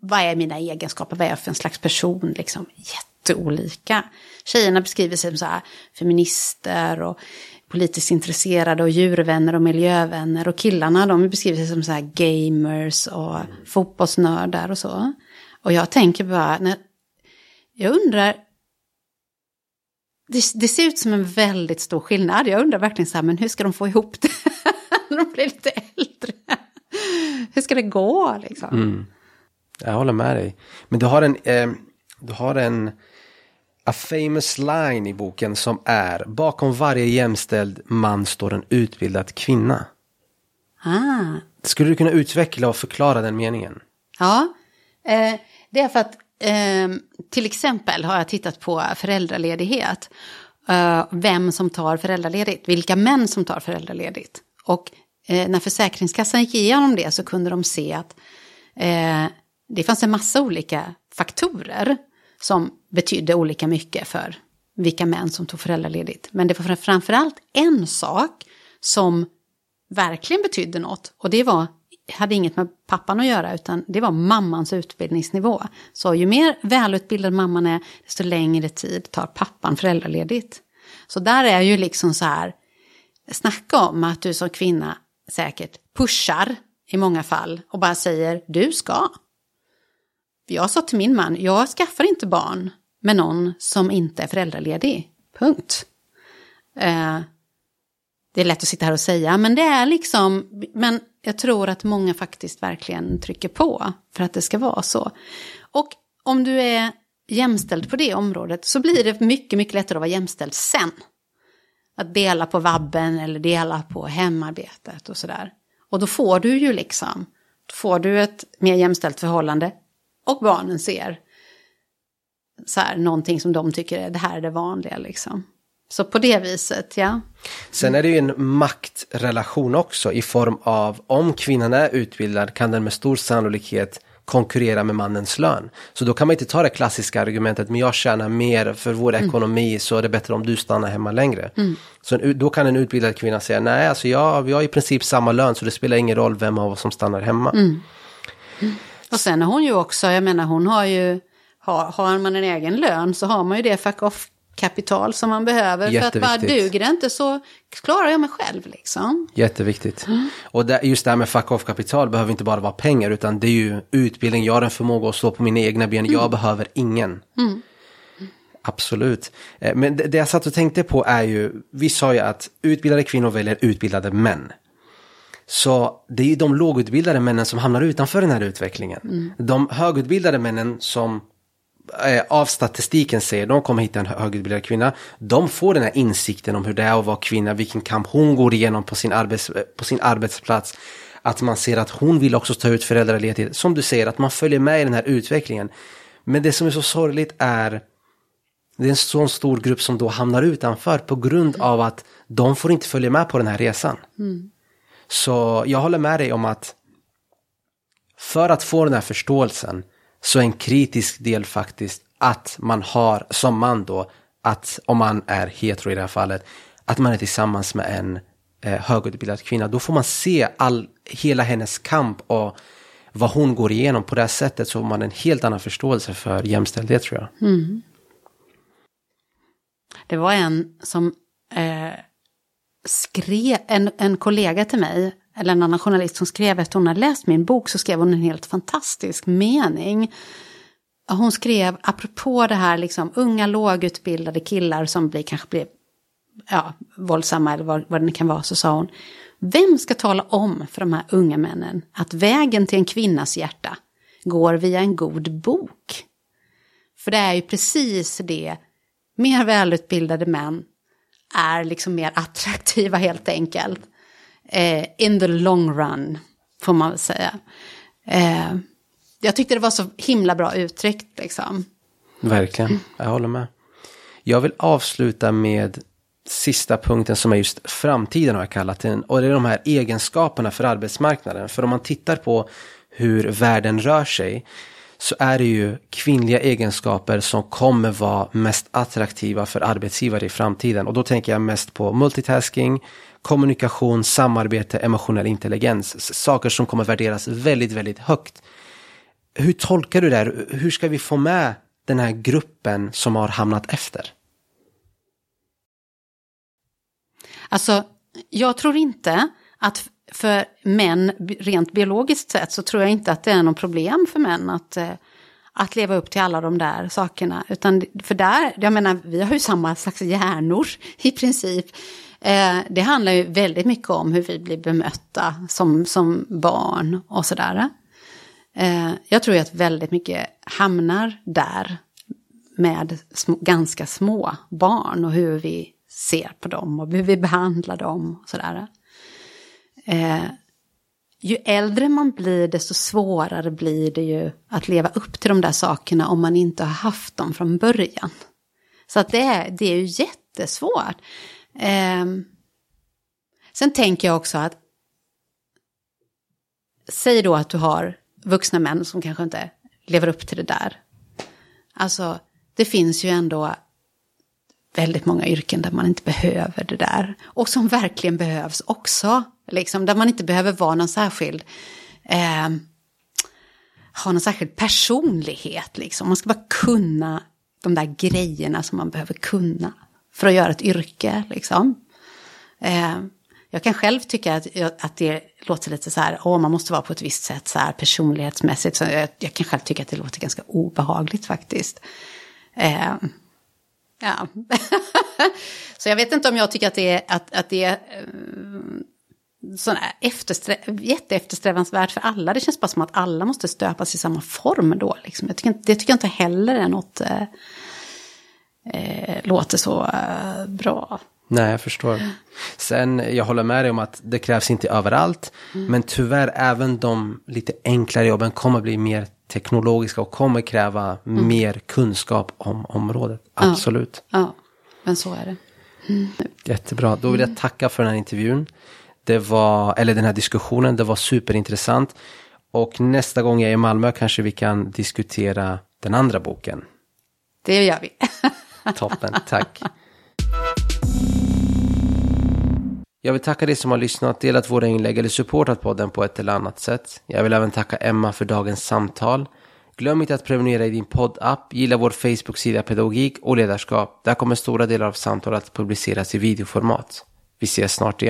vad är mina egenskaper, vad är jag för en slags person, liksom jätteolika. Tjejerna beskriver sig som så här, feminister och politiskt intresserade och djurvänner och miljövänner. Och killarna de beskriver sig som så här gamers och fotbollsnördar och så. Och jag tänker bara, när, jag undrar, det, det ser ut som en väldigt stor skillnad. Jag undrar verkligen så här, men hur ska de få ihop det när de blir lite äldre? Hur ska det gå liksom? Mm. Jag håller med dig. Men du har en, eh, du har en A famous line i boken som är bakom varje jämställd man står en utbildad kvinna. Ah, Skulle du kunna utveckla och förklara den meningen? Ja, eh, det är för att eh, till exempel har jag tittat på föräldraledighet. Eh, vem som tar föräldraledigt, vilka män som tar föräldraledigt. Och eh, när Försäkringskassan gick igenom det så kunde de se att eh, det fanns en massa olika faktorer som betydde olika mycket för vilka män som tog föräldraledigt. Men det var framförallt en sak som verkligen betydde något. Och det var, hade inget med pappan att göra, utan det var mammans utbildningsnivå. Så ju mer välutbildad mamman är, desto längre tid tar pappan föräldraledigt. Så där är ju liksom så här, snacka om att du som kvinna säkert pushar i många fall och bara säger du ska. Jag sa till min man, jag skaffar inte barn med någon som inte är föräldraledig. Punkt. Eh, det är lätt att sitta här och säga, men det är liksom, men jag tror att många faktiskt verkligen trycker på för att det ska vara så. Och om du är jämställd på det området så blir det mycket, mycket lättare att vara jämställd sen. Att dela på vabben eller dela på hemarbetet och sådär. Och då får du ju liksom, då får du ett mer jämställt förhållande och barnen ser så här, någonting som de tycker är det här är det vanliga liksom. Så på det viset, ja. Sen är det ju en maktrelation också i form av om kvinnan är utbildad kan den med stor sannolikhet konkurrera med mannens lön. Så då kan man inte ta det klassiska argumentet, men jag tjänar mer för vår mm. ekonomi så är det bättre om du stannar hemma längre. Mm. Så då kan en utbildad kvinna säga, nej alltså jag, vi har i princip samma lön så det spelar ingen roll vem av oss som stannar hemma. Mm. Och sen är hon ju också, jag menar hon har ju, har, har man en egen lön så har man ju det fuck off kapital som man behöver. För att bara duger det inte så klarar jag mig själv liksom. Jätteviktigt. Mm. Och det, just det här med fuck off-kapital behöver inte bara vara pengar utan det är ju utbildning, jag har en förmåga att stå på mina egna ben, mm. jag behöver ingen. Mm. Absolut. Eh, men det, det jag satt och tänkte på är ju, vi sa ju att utbildade kvinnor väljer utbildade män. Så det är ju de lågutbildade männen som hamnar utanför den här utvecklingen. Mm. De högutbildade männen som Eh, av statistiken säger, de kommer hitta en högutbildad kvinna, de får den här insikten om hur det är att vara kvinna, vilken kamp hon går igenom på sin, arbets, på sin arbetsplats. Att man ser att hon vill också ta ut föräldraledighet. Som du säger, att man följer med i den här utvecklingen. Men det som är så sorgligt är det är en sån stor grupp som då hamnar utanför på grund av att de får inte följa med på den här resan. Mm. Så jag håller med dig om att för att få den här förståelsen så är en kritisk del faktiskt att man har som man då, att om man är hetero i det här fallet, att man är tillsammans med en eh, högutbildad kvinna. Då får man se all, hela hennes kamp och vad hon går igenom. På det här sättet så får man en helt annan förståelse för jämställdhet tror jag. Mm. Det var en som skrev, en, en kollega till mig eller en annan journalist som skrev efter hon hade läst min bok så skrev hon en helt fantastisk mening. Hon skrev apropå det här liksom unga lågutbildade killar som blir, kanske blir ja, våldsamma eller vad, vad det kan vara så sa hon. Vem ska tala om för de här unga männen att vägen till en kvinnas hjärta går via en god bok? För det är ju precis det, mer välutbildade män är liksom mer attraktiva helt enkelt eh, in the long run, får man väl säga. Eh, jag tyckte det var så himla bra uttryckt liksom. Verkligen, jag håller med. Jag vill avsluta med sista punkten som är just framtiden har jag kallat den. Och det är de här egenskaperna för arbetsmarknaden. För om man tittar på hur världen rör sig så är det ju kvinnliga egenskaper som kommer vara mest attraktiva för arbetsgivare i framtiden. Och då tänker jag mest på multitasking, kommunikation, samarbete, emotionell intelligens. Saker som kommer värderas väldigt, väldigt högt. Hur tolkar du det här? Hur ska vi få med den här gruppen som har hamnat efter? Alltså, jag tror inte att för män, rent biologiskt sett, så tror jag inte att det är något problem för män att, eh, att leva upp till alla de där sakerna. Utan för där, jag menar, vi har ju samma slags hjärnor i princip. Eh, det handlar ju väldigt mycket om hur vi blir bemötta som, som barn och sådär. Eh, jag tror ju att väldigt mycket hamnar där med små, ganska små barn och hur vi ser på dem och hur vi behandlar dem och sådär. Eh, ju äldre man blir desto svårare blir det ju att leva upp till de där sakerna om man inte har haft dem från början. Så att det, är, det är ju jättesvårt. Eh, sen tänker jag också att, säg då att du har vuxna män som kanske inte lever upp till det där. Alltså, det finns ju ändå väldigt många yrken där man inte behöver det där. Och som verkligen behövs också. Liksom, där man inte behöver vara någon särskild... Eh, ha någon särskild personlighet liksom. Man ska bara kunna de där grejerna som man behöver kunna för att göra ett yrke. Liksom. Eh, jag kan själv tycka att, att det låter lite så här, åh, man måste vara på ett visst sätt så här personlighetsmässigt. Så jag, jag kan själv tycka att det låter ganska obehagligt faktiskt. Eh, Ja. så jag vet inte om jag tycker att det är, att, att det är ehm, sån eftersträ, jätteeftersträvansvärt för alla. Det känns bara som att alla måste stöpas i samma form då. Liksom. Jag tycker, det tycker jag inte heller är något... Uh, uh, låter så bra. Nej, jag förstår. Sen, jag håller med dig om att det krävs inte överallt. Mm. Men tyvärr, även de lite enklare jobben kommer bli mer teknologiska och kommer kräva mm. mer kunskap om området. Absolut. Ja, ja. men så är det. Mm. Jättebra. Då vill jag tacka för den här intervjun. Det var, eller den här diskussionen, det var superintressant. Och nästa gång jag är i Malmö kanske vi kan diskutera den andra boken. Det gör vi. Toppen, tack. Jag vill tacka dig som har lyssnat, delat våra inlägg eller supportat podden på ett eller annat sätt. Jag vill även tacka Emma för dagens samtal. Glöm inte att prenumerera i din poddapp, gilla vår Facebook-sida Pedagogik och ledarskap. Där kommer stora delar av samtalet att publiceras i videoformat. Vi ses snart igen.